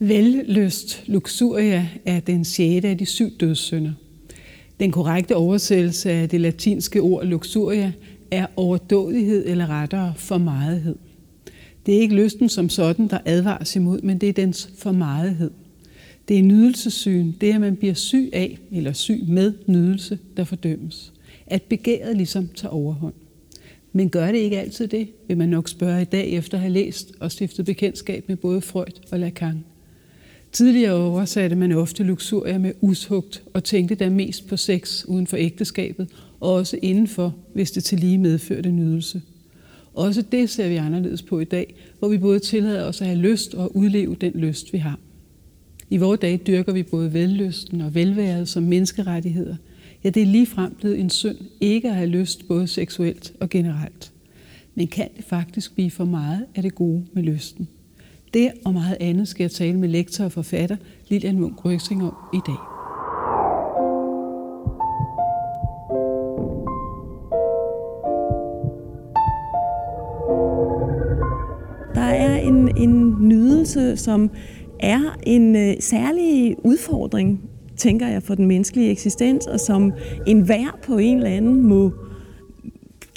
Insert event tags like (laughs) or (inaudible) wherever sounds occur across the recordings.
Velløst luxuria er den sjette af de syv dødssynder. Den korrekte oversættelse af det latinske ord luxuria er overdådighed eller rettere formejethed. Det er ikke lysten som sådan, der advares imod, men det er dens formejethed. Det er nydelsesyn, det er, at man bliver syg af eller syg med nydelse, der fordømmes. At begæret ligesom tager overhånd. Men gør det ikke altid det, vil man nok spørge i dag efter at have læst og stiftet bekendtskab med både Freud og Lacan. Tidligere oversatte man ofte luxurier med ushugt og tænkte da mest på sex uden for ægteskabet, og også indenfor, hvis det til lige medførte nydelse. Også det ser vi anderledes på i dag, hvor vi både tillader os at have lyst og udleve den lyst, vi har. I vores dage dyrker vi både vellysten og velværet som menneskerettigheder. Ja, det er ligefrem blevet en synd ikke at have lyst både seksuelt og generelt. Men kan det faktisk blive for meget af det gode med lysten? Det og meget andet skal jeg tale med lektor og forfatter Lilian Munk Røsing om i dag. Der er en, en nydelse, som er en øh, særlig udfordring, tænker jeg, for den menneskelige eksistens, og som enhver på en eller anden må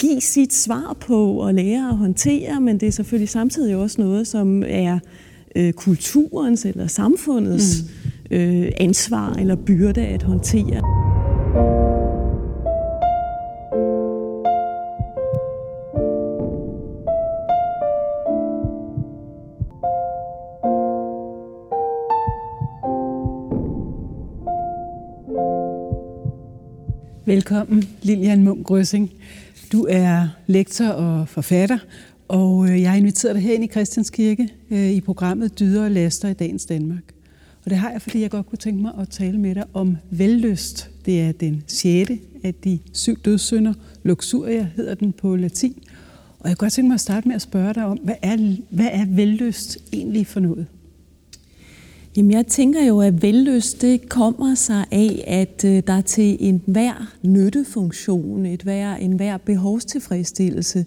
give sit svar på og lære at håndtere, men det er selvfølgelig samtidig også noget, som er øh, kulturens eller samfundets mm. øh, ansvar eller byrde at håndtere. Velkommen, Lilian Munk Grøsing. Du er lektor og forfatter, og øh, jeg har inviteret dig herind i Christianskirke øh, i programmet Dyder og Laster i dagens Danmark. Og det har jeg, fordi jeg godt kunne tænke mig at tale med dig om vellyst. Det er den sjette af de syv dødssynder. Luxuria hedder den på latin. Og jeg kunne godt tænke mig at starte med at spørge dig om, hvad er, hvad er vellyst egentlig for noget? Jamen, jeg tænker jo, at vellyst det kommer sig af, at øh, der til en hver nyttefunktion, et hver, en hver behovstilfredsstillelse,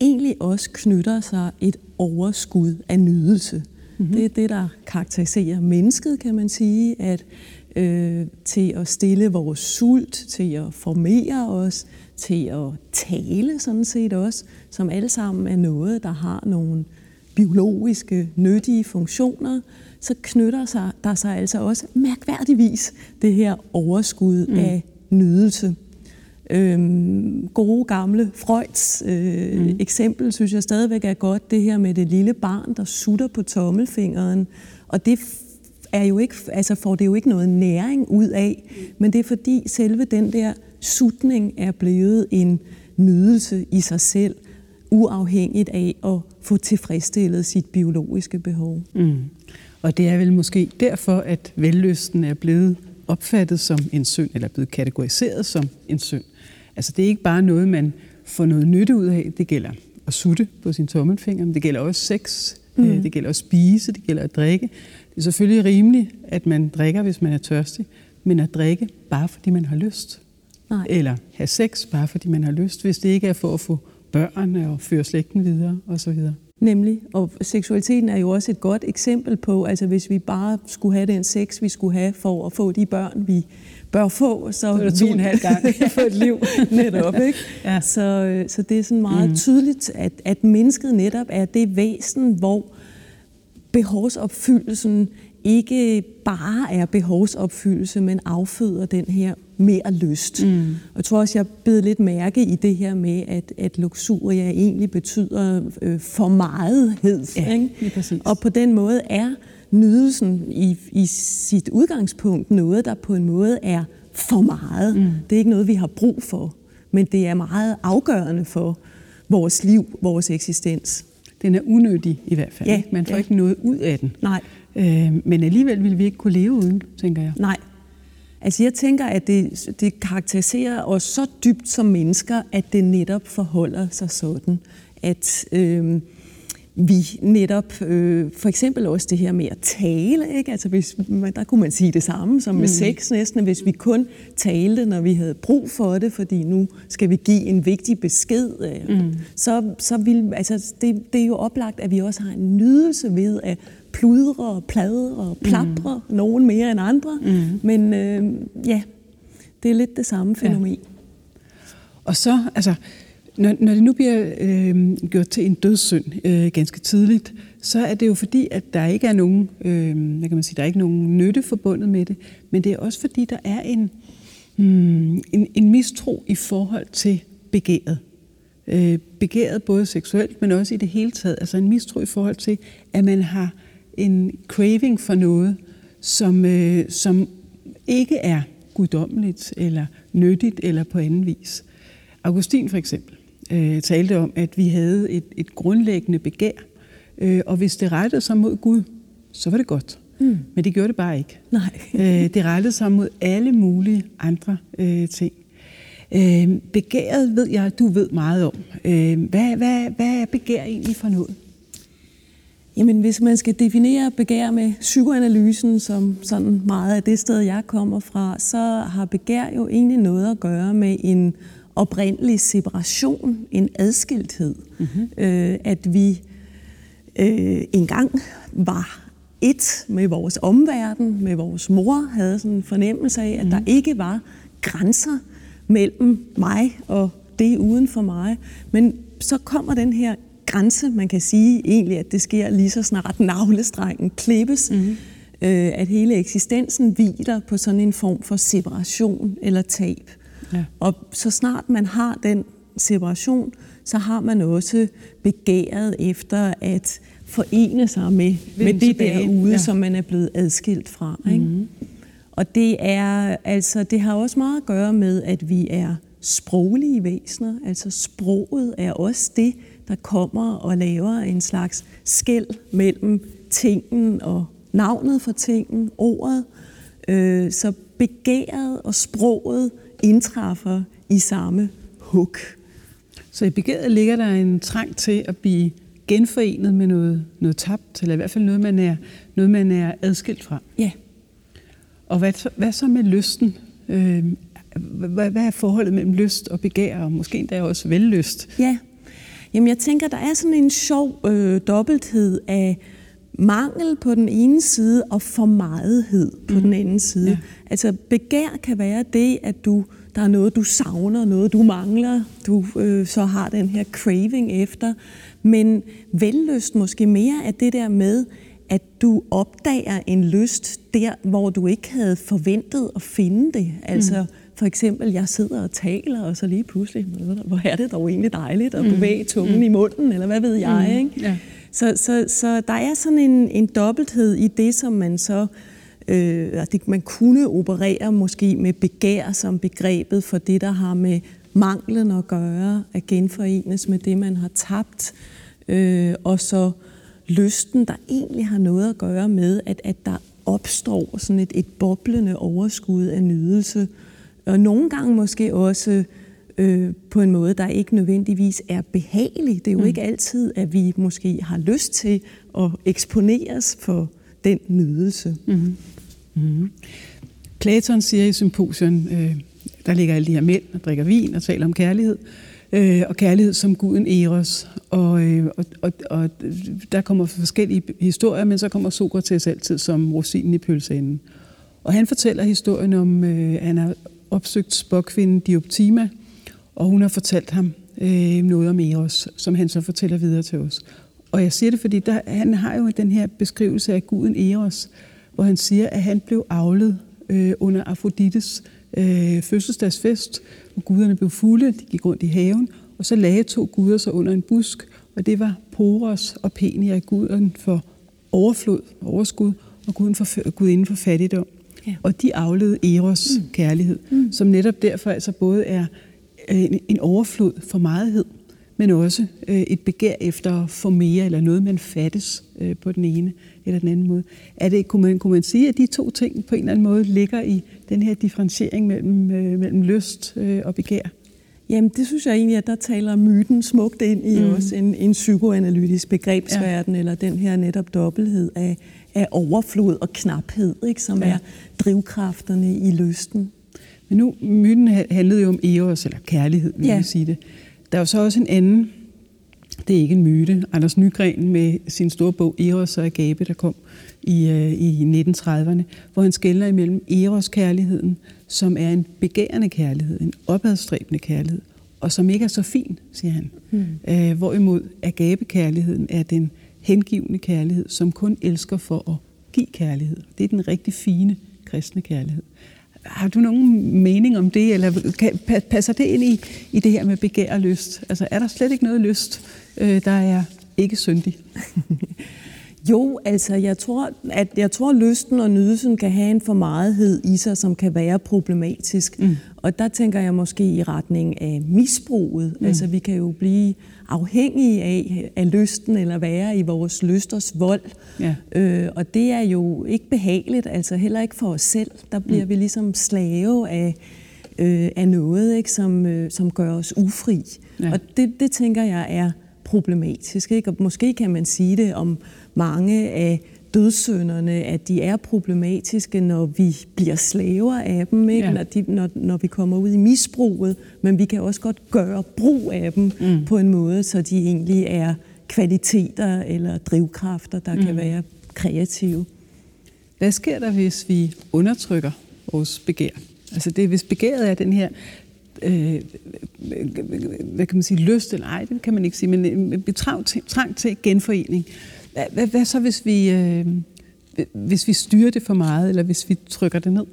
egentlig også knytter sig et overskud af nydelse. Mm-hmm. Det er det, der karakteriserer mennesket, kan man sige, at øh, til at stille vores sult, til at formere os, til at tale sådan set også, som alle sammen er noget, der har nogle biologiske, nyttige funktioner, så knytter sig, der sig altså også mærkværdigvis det her overskud mm. af nydelse. Øhm, gode gamle Freuds øh, mm. eksempel synes jeg stadigvæk er godt, det her med det lille barn, der sutter på tommelfingeren, og det er jo ikke, altså får det jo ikke noget næring ud af, men det er fordi selve den der sutning er blevet en nydelse i sig selv, uafhængigt af at få tilfredsstillet sit biologiske behov. Mm. Og det er vel måske derfor, at vellysten er blevet opfattet som en synd, eller blevet kategoriseret som en synd. Altså det er ikke bare noget, man får noget nytte ud af. Det gælder at sutte på sin tommelfinger, men det gælder også sex, mm. Øh, det gælder også spise, det gælder at drikke. Det er selvfølgelig rimeligt, at man drikker, hvis man er tørstig, men at drikke bare fordi man har lyst. Nej. Eller have sex bare fordi man har lyst, hvis det ikke er for at få børn og føre slægten videre osv. Nemlig, og seksualiteten er jo også et godt eksempel på, altså hvis vi bare skulle have den sex, vi skulle have for at få de børn, vi bør få, så det to en halv gang (laughs) for et liv netop. Ikke? ja. så, så det er sådan meget mm. tydeligt, at, at mennesket netop er det væsen, hvor behovsopfyldelsen ikke bare er behovsopfyldelse, men afføder den her mere lyst. Mm. Og jeg tror også, jeg bed lidt mærke i det her med, at, at luxuria egentlig betyder øh, for megethed. Ja, ikke? Og på den måde er nydelsen i, i sit udgangspunkt noget, der på en måde er for meget. Mm. Det er ikke noget, vi har brug for, men det er meget afgørende for vores liv, vores eksistens. Den er unødig i hvert fald. Ja, Man får ja. ikke noget ud af den. Nej. Øh, men alligevel vil vi ikke kunne leve uden, tænker jeg. Nej. Altså jeg tænker, at det, det karakteriserer os så dybt som mennesker, at det netop forholder sig sådan, at øh, vi netop, øh, for eksempel også det her med at tale, ikke? Altså hvis, der kunne man sige det samme som med mm. sex næsten, hvis vi kun talte, når vi havde brug for det, fordi nu skal vi give en vigtig besked, øh, mm. så, så vil, altså det, det er jo oplagt, at vi også har en nydelse ved at pludre, pladre, plapre, mm. nogen mere end andre, mm. men øh, ja, det er lidt det samme fænomen. Ja. Og så, altså, når, når det nu bliver øh, gjort til en dødssynd øh, ganske tidligt, så er det jo fordi, at der ikke er nogen, øh, hvad kan man sige, der er ikke nogen nytte forbundet med det, men det er også fordi, der er en, hmm, en, en mistro i forhold til begæret. Øh, begæret både seksuelt, men også i det hele taget. Altså en mistro i forhold til, at man har en craving for noget, som, øh, som ikke er guddommeligt eller nyttigt eller på anden vis. Augustin for eksempel øh, talte om, at vi havde et, et grundlæggende begær, øh, og hvis det rettede sig mod Gud, så var det godt. Mm. Men det gjorde det bare ikke. Nej. (laughs) øh, det rettede sig mod alle mulige andre øh, ting. Øh, begæret ved jeg, du ved meget om. Øh, hvad, hvad, hvad er begær egentlig for noget? Jamen, hvis man skal definere begær med psykoanalysen som sådan meget af det sted, jeg kommer fra, så har begær jo egentlig noget at gøre med en oprindelig separation, en adskilthed. Mm-hmm. Øh, at vi øh, engang var et med vores omverden, med vores mor, havde sådan en fornemmelse af, at mm. der mhm. ikke var grænser mellem mig og det uden for mig. Men så kommer den her grænse, man kan sige egentlig, at det sker lige så snart (laughs) navlestrengen klippes, mm. øh, at hele eksistensen hviler på sådan en form for separation eller tab. Ja. Og så snart man har den separation, så har man også begæret efter at forene sig med, med det derude, ja. som man er blevet adskilt fra. Ikke? Mm-hmm. Og det er altså det har også meget at gøre med, at vi er sproglige væsener. Altså sproget er også det, der kommer og laver en slags skæld mellem tingen og navnet for tingen, ordet. Øh, så begæret og sproget indtræffer i samme hug. Så i begæret ligger der en trang til at blive genforenet med noget, noget tabt, eller i hvert fald noget, man er, noget, man er adskilt fra. Ja. Og hvad, hvad så med lysten? Øh, hvad, hvad er forholdet mellem lyst og begær, og måske endda også vellyst? Ja, Jamen jeg tænker, der er sådan en sjov øh, dobbelthed af mangel på den ene side og for megethed på mm. den anden side. Ja. Altså begær kan være det, at du der er noget, du savner, noget, du mangler, du øh, så har den her craving efter. Men vellyst måske mere er det der med, at du opdager en lyst der, hvor du ikke havde forventet at finde det. Altså mm. for eksempel, jeg sidder og taler, og så lige pludselig, hvor er det dog egentlig dejligt at mm. bevæge tungen mm. i munden, eller hvad ved jeg, mm. ikke? Ja. Så, så, så der er sådan en, en dobbelthed i det, som man så øh, det, man kunne operere måske med begær som begrebet for det, der har med manglen at gøre, at genforenes med det, man har tabt, øh, og så lysten, der egentlig har noget at gøre med, at, at der opstår sådan et, et boblende overskud af nydelse, og nogle gange måske også øh, på en måde, der ikke nødvendigvis er behagelig. Det er jo mm. ikke altid, at vi måske har lyst til at eksponeres for den nydelse. Mm-hmm. Mm-hmm. Platon siger i symposion, øh, der ligger alle de her mænd og drikker vin og taler om kærlighed, øh, og kærlighed som guden Eros. Og, øh, og, og, og der kommer forskellige historier, men så kommer Sokrates altid som rosinen i pølseenden. Og han fortæller historien om, øh, han har opsøgt spokvinden Dioptima, og hun har fortalt ham øh, noget om Eros, som han så fortæller videre til os. Og jeg siger det, fordi der, han har jo den her beskrivelse af guden Eros, hvor han siger, at han blev avlet øh, under Afrodites øh, fødselsdagsfest, hvor guderne blev fulde, de gik rundt i haven, og så lagde to guder sig under en busk, og det var Poros og Penia, guden for overflod, overskud, og guden for, gudinden for fattigdom. Ja. Og de aflede Eros mm. kærlighed, mm. som netop derfor altså både er øh, en overflod for mighthed, men også øh, et begær efter at få mere, eller noget, man fattes øh, på den ene eller den anden måde. Er det, kunne, man, kunne man sige, at de to ting på en eller anden måde ligger i den her differentiering mellem, mellem lyst og begær? Jamen, det synes jeg egentlig, at der taler myten smukt ind i mm. også en, en psykoanalytisk begrebsverden, ja. eller den her netop dobbelthed af, af overflod og knaphed, ikke, som ja. er drivkræfterne i lysten. Men nu, myten handlede jo om eros, eller kærlighed, vil ja. jeg sige det. Der er jo så også en anden, det er ikke en myte, Anders Nygren med sin store bog Eros og Agape, der kom i, øh, i 1930'erne, hvor han skældner imellem Eros-kærligheden, som er en begærende kærlighed, en opadstræbende kærlighed, og som ikke er så fin, siger han. Mm. Øh, hvorimod Agape-kærligheden er den hengivende kærlighed, som kun elsker for at give kærlighed. Det er den rigtig fine kristne kærlighed. Har du nogen mening om det, eller passer det ind i, i det her med begær og lyst? Altså er der slet ikke noget lyst, øh, der er ikke syndig? (laughs) Jo, altså jeg tror, at jeg tror, at lysten og nydelsen kan have en for magethed i sig, som kan være problematisk. Mm. Og der tænker jeg måske i retning af misbruget. Mm. Altså vi kan jo blive afhængige af, af lysten eller være i vores lysters vold. Ja. Øh, og det er jo ikke behageligt, altså heller ikke for os selv. Der bliver mm. vi ligesom slave af, øh, af noget, ikke, som, øh, som gør os ufri. Ja. Og det, det tænker jeg er problematisk. Ikke? Og måske kan man sige det om mange af dødssynderne, at de er problematiske, når vi bliver slaver af dem, ikke? Ja. Når, de, når, når vi kommer ud i misbruget, men vi kan også godt gøre brug af dem mm. på en måde, så de egentlig er kvaliteter eller drivkræfter, der mm. kan være kreative. Hvad sker der, hvis vi undertrykker vores begær? Altså det, hvis begæret er den her øh, hvad kan man sige, lyst, eller ej, det kan man ikke sige, men trang til, trang til genforening. Hvad, hvad, hvad så, hvis vi, øh, hvis vi styrer det for meget, eller hvis vi trykker det ned?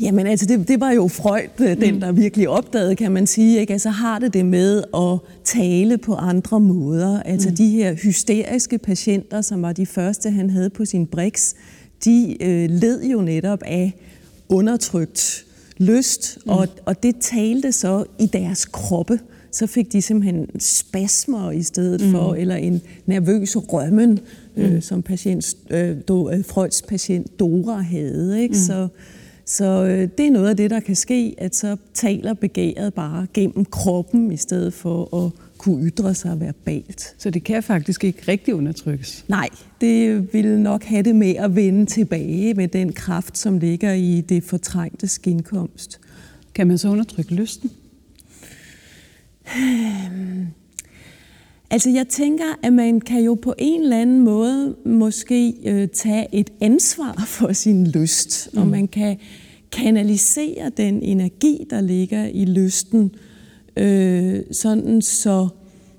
Jamen altså, det, det var jo Freud, øh, den mm. der virkelig opdagede, kan man sige. Ikke? Altså har det det med at tale på andre måder. Altså mm. de her hysteriske patienter, som var de første, han havde på sin briks, de øh, led jo netop af undertrykt lyst, mm. og, og det talte så i deres kroppe. Så fik de simpelthen spasmer i stedet mm. for, eller en nervøs rømmen, øh, mm. øh, som patient, øh, do, øh, Freuds patient Dora havde. Ikke? Mm. Så, så øh, det er noget af det, der kan ske, at så taler begæret bare gennem kroppen, i stedet for at kunne ytre sig verbalt. Så det kan faktisk ikke rigtig undertrykkes? Nej, det vil nok have det med at vende tilbage med den kraft, som ligger i det fortrængte skinkomst. Kan man så undertrykke lysten? Altså jeg tænker, at man kan jo på en eller anden måde måske øh, tage et ansvar (laughs) for sin lyst, mm. og man kan kanalisere den energi, der ligger i lysten, øh, sådan så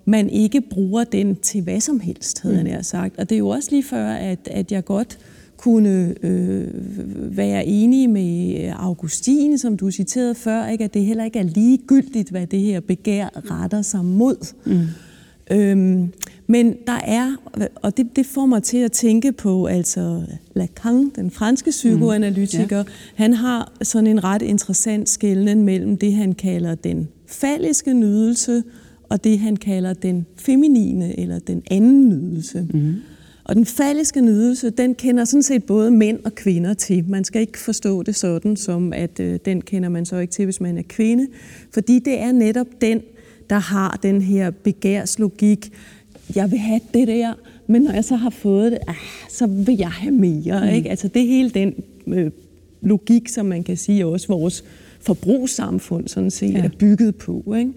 man ikke bruger den til hvad som helst, havde mm. jeg sagt. Og det er jo også lige før, at, at jeg godt kunne øh, være enig med Augustine, som du citerede før, ikke? at det heller ikke er ligegyldigt, hvad det her begær retter sig mod. Mm. Øhm, men der er, og det, det får mig til at tænke på, altså Lacan, den franske psykoanalytiker, mm. ja. han har sådan en ret interessant skældning mellem det, han kalder den falliske nydelse, og det, han kalder den feminine eller den anden nydelse. Mm. Og den falliske nydelse, den kender sådan set både mænd og kvinder til. Man skal ikke forstå det sådan, som at øh, den kender man så ikke til, hvis man er kvinde. Fordi det er netop den, der har den her begærslogik. Jeg vil have det der, men når jeg så har fået det, ah, så vil jeg have mere. Mm. Ikke? Altså det er hele den øh, logik, som man kan sige også vores forbrugssamfund sådan set ja. er bygget på. Ikke?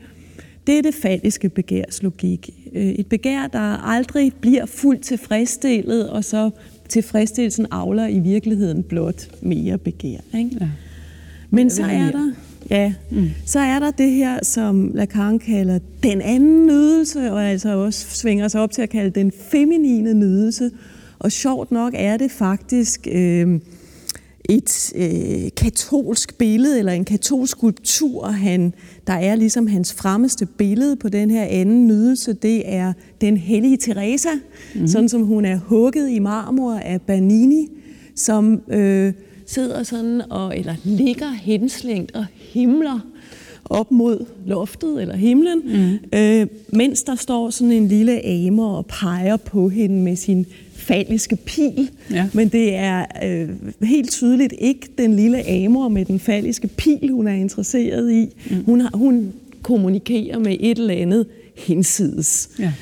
Det er det faldiske begærslogik. Øh, et begær, der aldrig bliver fuldt tilfredsstillet, og så tilfredsstillelsen avler i virkeligheden blot mere begær. Ikke? Ja. Men så er der Ja, mm. så er der det her, som Lacan kalder den anden nydelse, og altså også svinger sig op til at kalde den feminine nydelse. Og sjovt nok er det faktisk øh, et øh, katolsk billede, eller en katolsk skulptur, han, der er ligesom hans fremmeste billede på den her anden nydelse. Det er den hellige Teresa, mm. sådan som hun er hugget i marmor af Bernini, som... Øh, sidder sådan og, eller ligger henslængt og himler op mod loftet eller himlen, mm. øh, mens der står sådan en lille amer og peger på hende med sin falliske pil. Ja. Men det er øh, helt tydeligt ikke den lille amer med den falliske pil, hun er interesseret i. Mm. Hun, har, hun kommunikerer med et eller andet hinsides. Ja.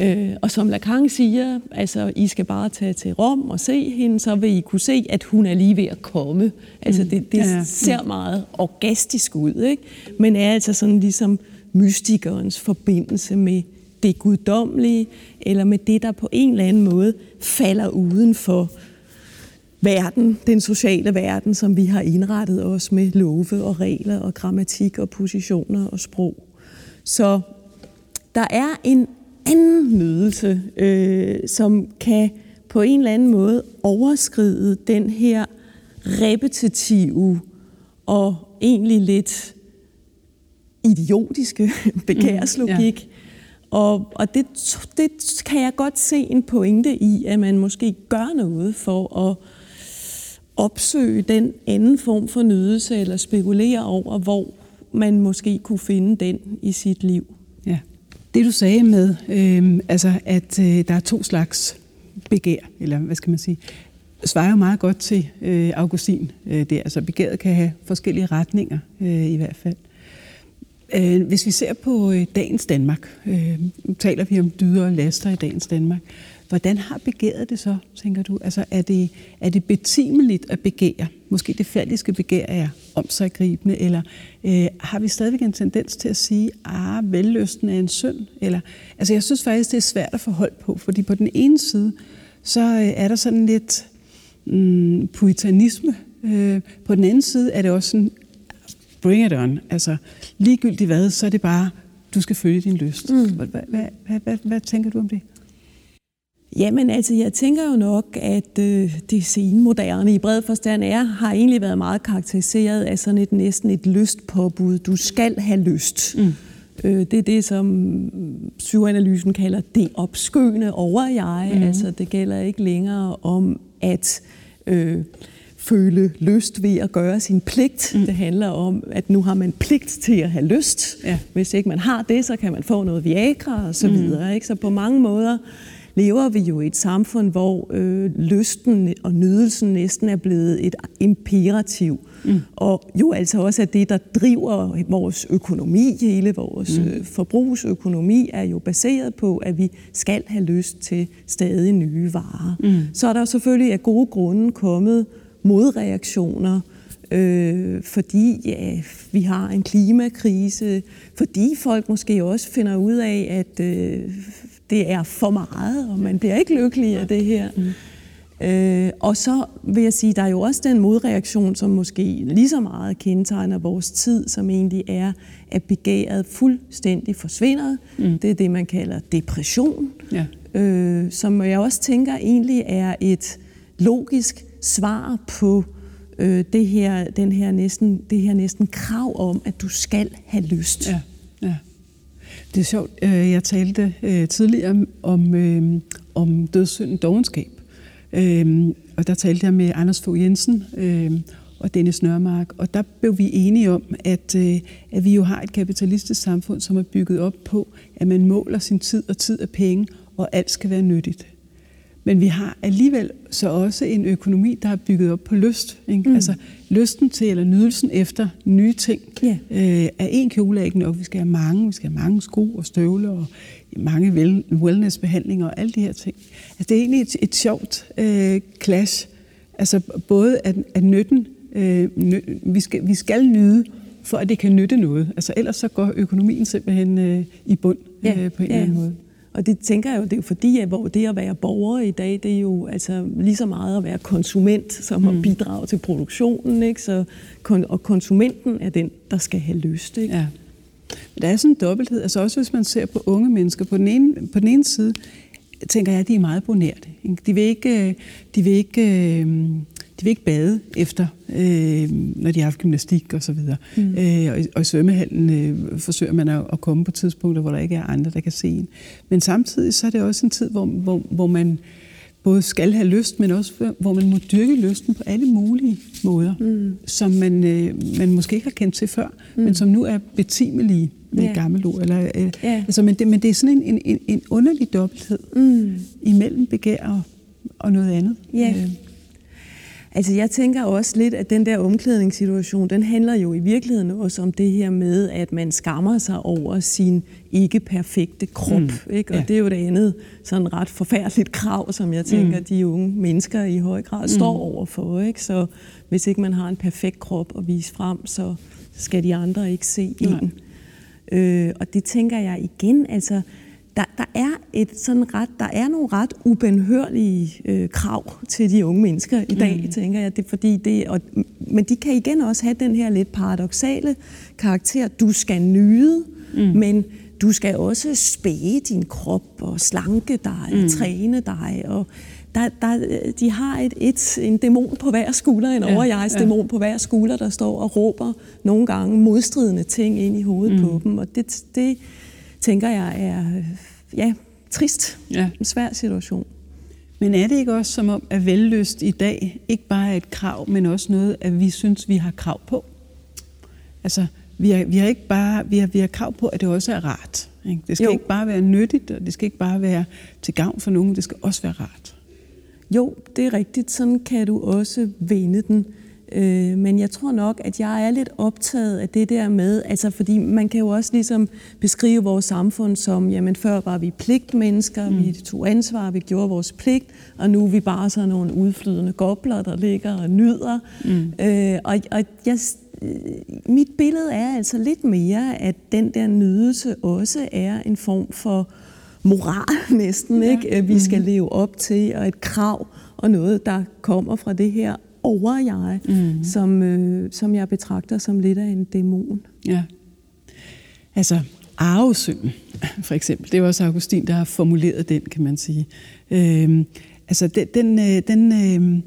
Øh, og som Lacan siger, altså I skal bare tage til Rom og se hende, så vil I kunne se, at hun er lige ved at komme. Altså det, det ja, ja. ser meget orgastisk ud, ikke? men er altså sådan ligesom mystikernes forbindelse med det guddommelige, eller med det, der på en eller anden måde falder uden for verden, den sociale verden, som vi har indrettet os med love og regler og grammatik og positioner og sprog. Så der er en anden nydelse, øh, som kan på en eller anden måde overskride den her repetitive og egentlig lidt idiotiske (laughs) begærslogik. Mm, ja. Og, og det, det kan jeg godt se en pointe i, at man måske gør noget for at opsøge den anden form for nydelse, eller spekulere over, hvor man måske kunne finde den i sit liv. Det du sagde med, øh, altså at øh, der er to slags begær, eller hvad skal man sige, svarer jo meget godt til øh, Augustin. Øh, det, altså begæret kan have forskellige retninger øh, i hvert fald. Øh, hvis vi ser på øh, dagens Danmark, øh, taler vi om dyder og laster i dagens Danmark, hvordan har begæret det så, tænker du? Altså er det, er det betimeligt at begære? Måske det faldiske begær er om sig gribende, eller øh, har vi stadigvæk en tendens til at sige, ah, vellysten er en synd? Eller, altså jeg synes faktisk, det er svært at forholde på, fordi på den ene side, så øh, er der sådan lidt mm, puritanisme. Øh, på den anden side er det også sådan, bring it on. Altså ligegyldigt hvad, så er det bare, du skal følge din lyst. Mm. Hvad, hvad, hvad, hvad, hvad tænker du om det? Jamen altså, jeg tænker jo nok, at øh, det senmoderne i bred forstand er, har egentlig været meget karakteriseret af sådan et næsten et lystpåbud. Du skal have lyst. Mm. Øh, det er det, som psykoanalysen kalder det opskøende over jeg. Mm. Altså, det gælder ikke længere om at øh, føle lyst ved at gøre sin pligt. Mm. Det handler om, at nu har man pligt til at have lyst. Ja. Hvis ikke man har det, så kan man få noget Viagra og så mm. videre. Ikke? Så på mange måder lever vi jo i et samfund, hvor øh, lysten og nydelsen næsten er blevet et imperativ. Mm. Og jo altså også er det, der driver vores økonomi. Hele vores mm. øh, forbrugsøkonomi er jo baseret på, at vi skal have lyst til stadig nye varer. Mm. Så er der selvfølgelig af gode grunde kommet modreaktioner, øh, fordi ja, vi har en klimakrise, fordi folk måske også finder ud af, at øh, det er for meget, og man bliver ikke lykkelig af det her. Mm. Øh, og så vil jeg sige, der er jo også den modreaktion, som måske lige så meget kendetegner vores tid, som egentlig er, at begæret fuldstændig forsvinder. Mm. Det er det, man kalder depression, ja. øh, som jeg også tænker egentlig er et logisk svar på øh, det her, den her næsten, det her næsten krav om, at du skal have lyst. Ja, ja. Det er sjovt. Øh, jeg talte øh, tidligere om, øh, om dødssynden dogenskab. Og der talte jeg med Anders Fogh Jensen og Dennis Nørmark, og der blev vi enige om, at, at vi jo har et kapitalistisk samfund, som er bygget op på, at man måler sin tid og tid af penge, og alt skal være nyttigt. Men vi har alligevel så også en økonomi, der er bygget op på lyst. Ikke? Mm. Altså lysten til, eller nydelsen efter nye ting, yeah. øh, er en kjole er ikke nok. Vi skal have mange, vi skal have mange sko og støvler, og mange wellnessbehandlinger og alle de her ting. Altså, det er egentlig et, et sjovt øh, clash. Altså både at, at nytten, øh, nø, vi, skal, vi skal nyde, for at det kan nytte noget. Altså ellers så går økonomien simpelthen øh, i bund øh, på en yeah. eller anden måde. Og det tænker jeg jo, det er jo fordi, at hvor det at være borger i dag, det er jo altså lige så meget at være konsument, som at mm. bidrage til produktionen. Ikke? Så, og konsumenten er den, der skal have lyst. Ikke? Ja. Der er sådan en dobbelthed. Altså også hvis man ser på unge mennesker. På den ene, på den ene side tænker jeg, at de er meget bonerte. De vil ikke, de vil ikke øh, de vil ikke bade efter, øh, når de har haft gymnastik og så videre. Mm. Øh, og, og i svømmehallen øh, forsøger man at, at komme på tidspunkter, hvor der ikke er andre, der kan se en. Men samtidig så er det også en tid, hvor, hvor, hvor man både skal have lyst, men også hvor man må dyrke lysten på alle mulige måder, mm. som man, øh, man måske ikke har kendt til før, mm. men som nu er betimelige med yeah. et gammelt ord. Eller, øh, yeah. altså, men, det, men det er sådan en, en, en underlig dobbelthed mm. imellem begær og, og noget andet. Yeah. Øh. Altså jeg tænker også lidt, at den der omklædningssituation, den handler jo i virkeligheden også om det her med, at man skammer sig over sin ikke perfekte krop. Mm. Ikke? Og ja. det er jo det andet sådan ret forfærdeligt krav, som jeg tænker, mm. de unge mennesker i høj grad mm. står overfor. Ikke? Så hvis ikke man har en perfekt krop at vise frem, så skal de andre ikke se en. Øh, og det tænker jeg igen, altså der, der er et sådan ret, der er nogle ret ubenhørlige øh, krav til de unge mennesker i dag, mm. tænker jeg. Det fordi det, og, men de kan igen også have den her lidt paradoxale karakter. Du skal nyde, mm. men du skal også spæge din krop og slanke dig mm. og træne dig. Og der, der, de har et, et, en dæmon på hver skulder, en ja, overjegs ja. dæmon på hver skulder, der står og råber nogle gange modstridende ting ind i hovedet mm. på dem. Og det, det tænker jeg er ja, trist. Ja. En svær situation. Men er det ikke også som om, at vellyst i dag ikke bare er et krav, men også noget, at vi synes, vi har krav på? Altså, vi har, vi har ikke bare vi har, vi har krav på, at det også er rart. Ikke? Det skal jo. ikke bare være nyttigt, og det skal ikke bare være til gavn for nogen, det skal også være rart. Jo, det er rigtigt. Sådan kan du også vende den. Øh, men jeg tror nok, at jeg er lidt optaget af det der med, altså fordi man kan jo også ligesom beskrive vores samfund som, jamen før var vi pligtmennesker, mm. vi tog ansvar, vi gjorde vores pligt, og nu er vi bare sådan nogle udflydende gobler, der ligger og nyder. Mm. Øh, og, og jeg, øh, mit billede er altså lidt mere, at den der nydelse også er en form for moral (laughs) næsten, ja. ikke? vi skal mm. leve op til, og et krav, og noget, der kommer fra det her over-jeg, mm. som, øh, som jeg betragter som lidt af en dæmon. Ja. Altså, arvesynden, for eksempel. Det er også Augustin, der har formuleret den, kan man sige. Øhm, altså, den, den, øh, den øh,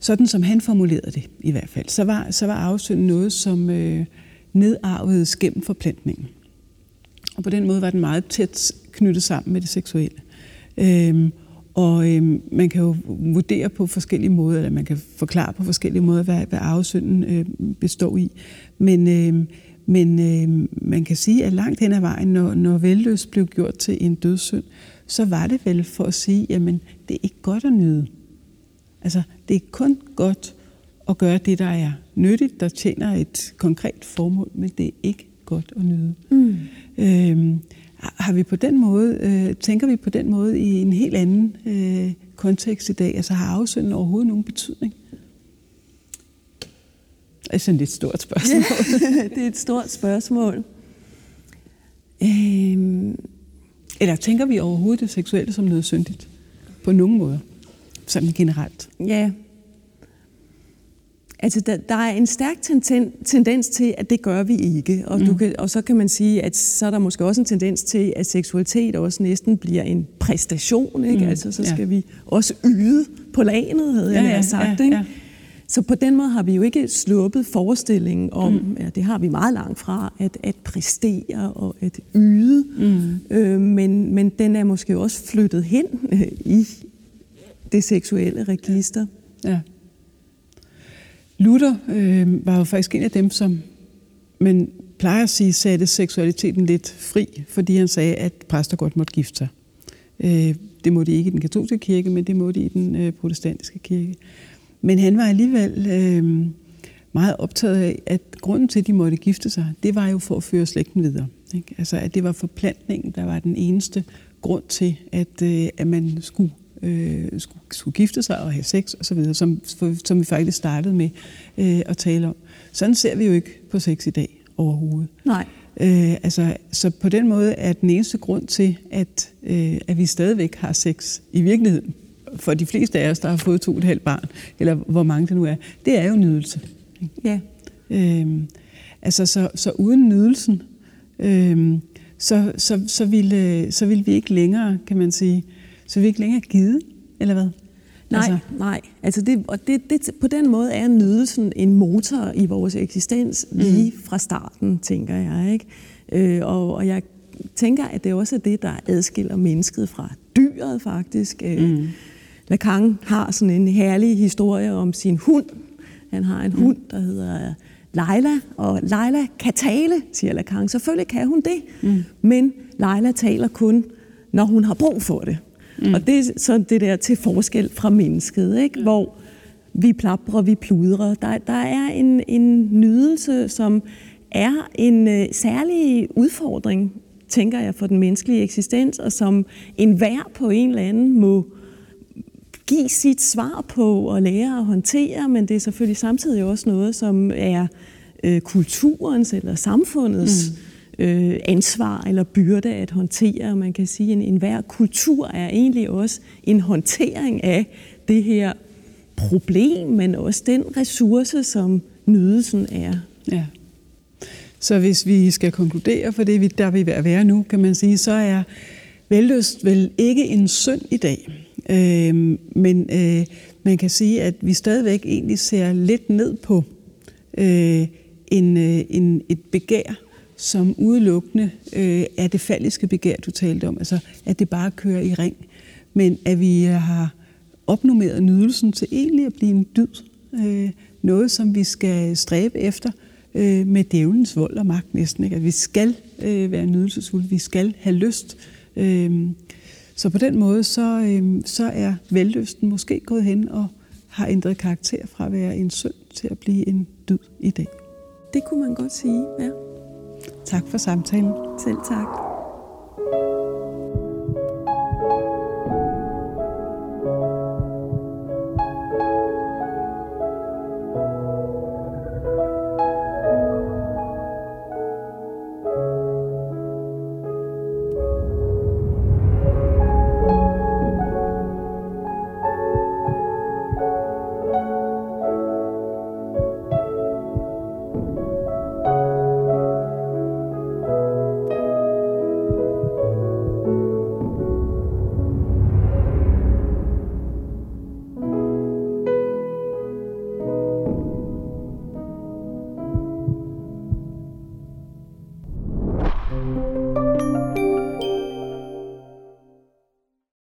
sådan som han formulerede det, i hvert fald, så var, så var arvesynden noget, som øh, nedarvedes gennem forplantningen. Og på den måde var den meget tæt knyttet sammen med det seksuelle. Øhm, og øh, man kan jo vurdere på forskellige måder, eller man kan forklare på forskellige måder, hvad, hvad arvesynden øh, består i. Men, øh, men øh, man kan sige, at langt hen ad vejen, når, når velløs blev gjort til en dødssynd, så var det vel for at sige, jamen det er ikke godt at nyde. Altså, det er kun godt at gøre det, der er nyttigt, der tjener et konkret formål, men det er ikke godt at nyde. Mm. Øh, har vi på den måde, øh, tænker vi på den måde i en helt anden øh, kontekst i dag? Altså har afsynden overhovedet nogen betydning? Det er sådan et stort spørgsmål. Ja, (laughs) det er et stort spørgsmål. Øhm. Eller tænker vi overhovedet det seksuelle som noget syndigt? På nogen måde? Sådan generelt? Ja, Altså, der, der er en stærk tenden, tendens til, at det gør vi ikke. Og, mm. du kan, og så kan man sige, at så er der måske også en tendens til, at seksualitet også næsten bliver en præstation. Ikke? Mm. Altså, så skal ja. vi også yde på lanet, havde jeg ja, ja, sagt. Ja, ikke? Ja. Så på den måde har vi jo ikke sluppet forestillingen om, mm. ja, det har vi meget langt fra, at, at præstere og at yde. Mm. Øh, men, men den er måske også flyttet hen øh, i det seksuelle register. Ja. Luther øh, var jo faktisk en af dem, som man plejer at sige, satte seksualiteten lidt fri, fordi han sagde, at præster godt måtte gifte sig. Øh, det må de ikke i den katolske kirke, men det må de i den øh, protestantiske kirke. Men han var alligevel øh, meget optaget af, at grunden til, at de måtte gifte sig, det var jo for at føre slægten videre. Ikke? Altså, at det var forplantningen, der var den eneste grund til, at, øh, at man skulle øh, skulle, skulle gifte sig og have sex osv., som, som vi faktisk startede med øh, at tale om. Sådan ser vi jo ikke på sex i dag overhovedet. Nej. Øh, altså, så på den måde er den eneste grund til, at, øh, at vi stadigvæk har sex i virkeligheden, for de fleste af os, der har fået to og et halvt barn, eller hvor mange det nu er, det er jo nydelse. Ja. Øh, altså, så, så uden nydelsen, øh, så, så, så, ville, så ville vi ikke længere, kan man sige, så vi ikke længere givet, eller hvad? Nej, altså. nej. Altså det, og det, det, på den måde er nydelsen en motor i vores eksistens mm. lige fra starten, tænker jeg. Ikke? Øh, og, og jeg tænker, at det også er det, der adskiller mennesket fra dyret faktisk. Øh, mm. Lacan har sådan en herlig historie om sin hund. Han har en mm. hund, der hedder Leila, og Leila kan tale, siger Lacan. Selvfølgelig kan hun det, mm. men Leila taler kun, når hun har brug for det. Mm. Og det er sådan det der til forskel fra mennesket, ikke? Mm. hvor vi plaprer, vi pludrer. Der, der er en, en nydelse, som er en øh, særlig udfordring, tænker jeg, for den menneskelige eksistens, og som enhver på en eller anden må give sit svar på og lære at håndtere, men det er selvfølgelig samtidig også noget, som er øh, kulturens eller samfundets mm øh, ansvar eller byrde at håndtere. Man kan sige, at en, enhver kultur er egentlig også en håndtering af det her problem, men også den ressource, som nydelsen er. Ja. Så hvis vi skal konkludere for det, der vi ved at være nu, kan man sige, så er vellyst vel ikke en synd i dag. Øh, men øh, man kan sige, at vi stadigvæk egentlig ser lidt ned på øh, en, øh, en, et begær, som udelukkende øh, er det falliske begær, du talte om. Altså, at det bare kører i ring. Men at vi øh, har opnummeret nydelsen til egentlig at blive en dyd. Øh, noget, som vi skal stræbe efter øh, med djævelens vold og magt næsten. Ikke? At vi skal øh, være nydelsesfulde, vi skal have lyst. Øh, så på den måde, så, øh, så er vellysten måske gået hen og har ændret karakter fra at være en synd til at blive en dyd i dag. Det kunne man godt sige, ja. Tak for samtalen. Selv tak.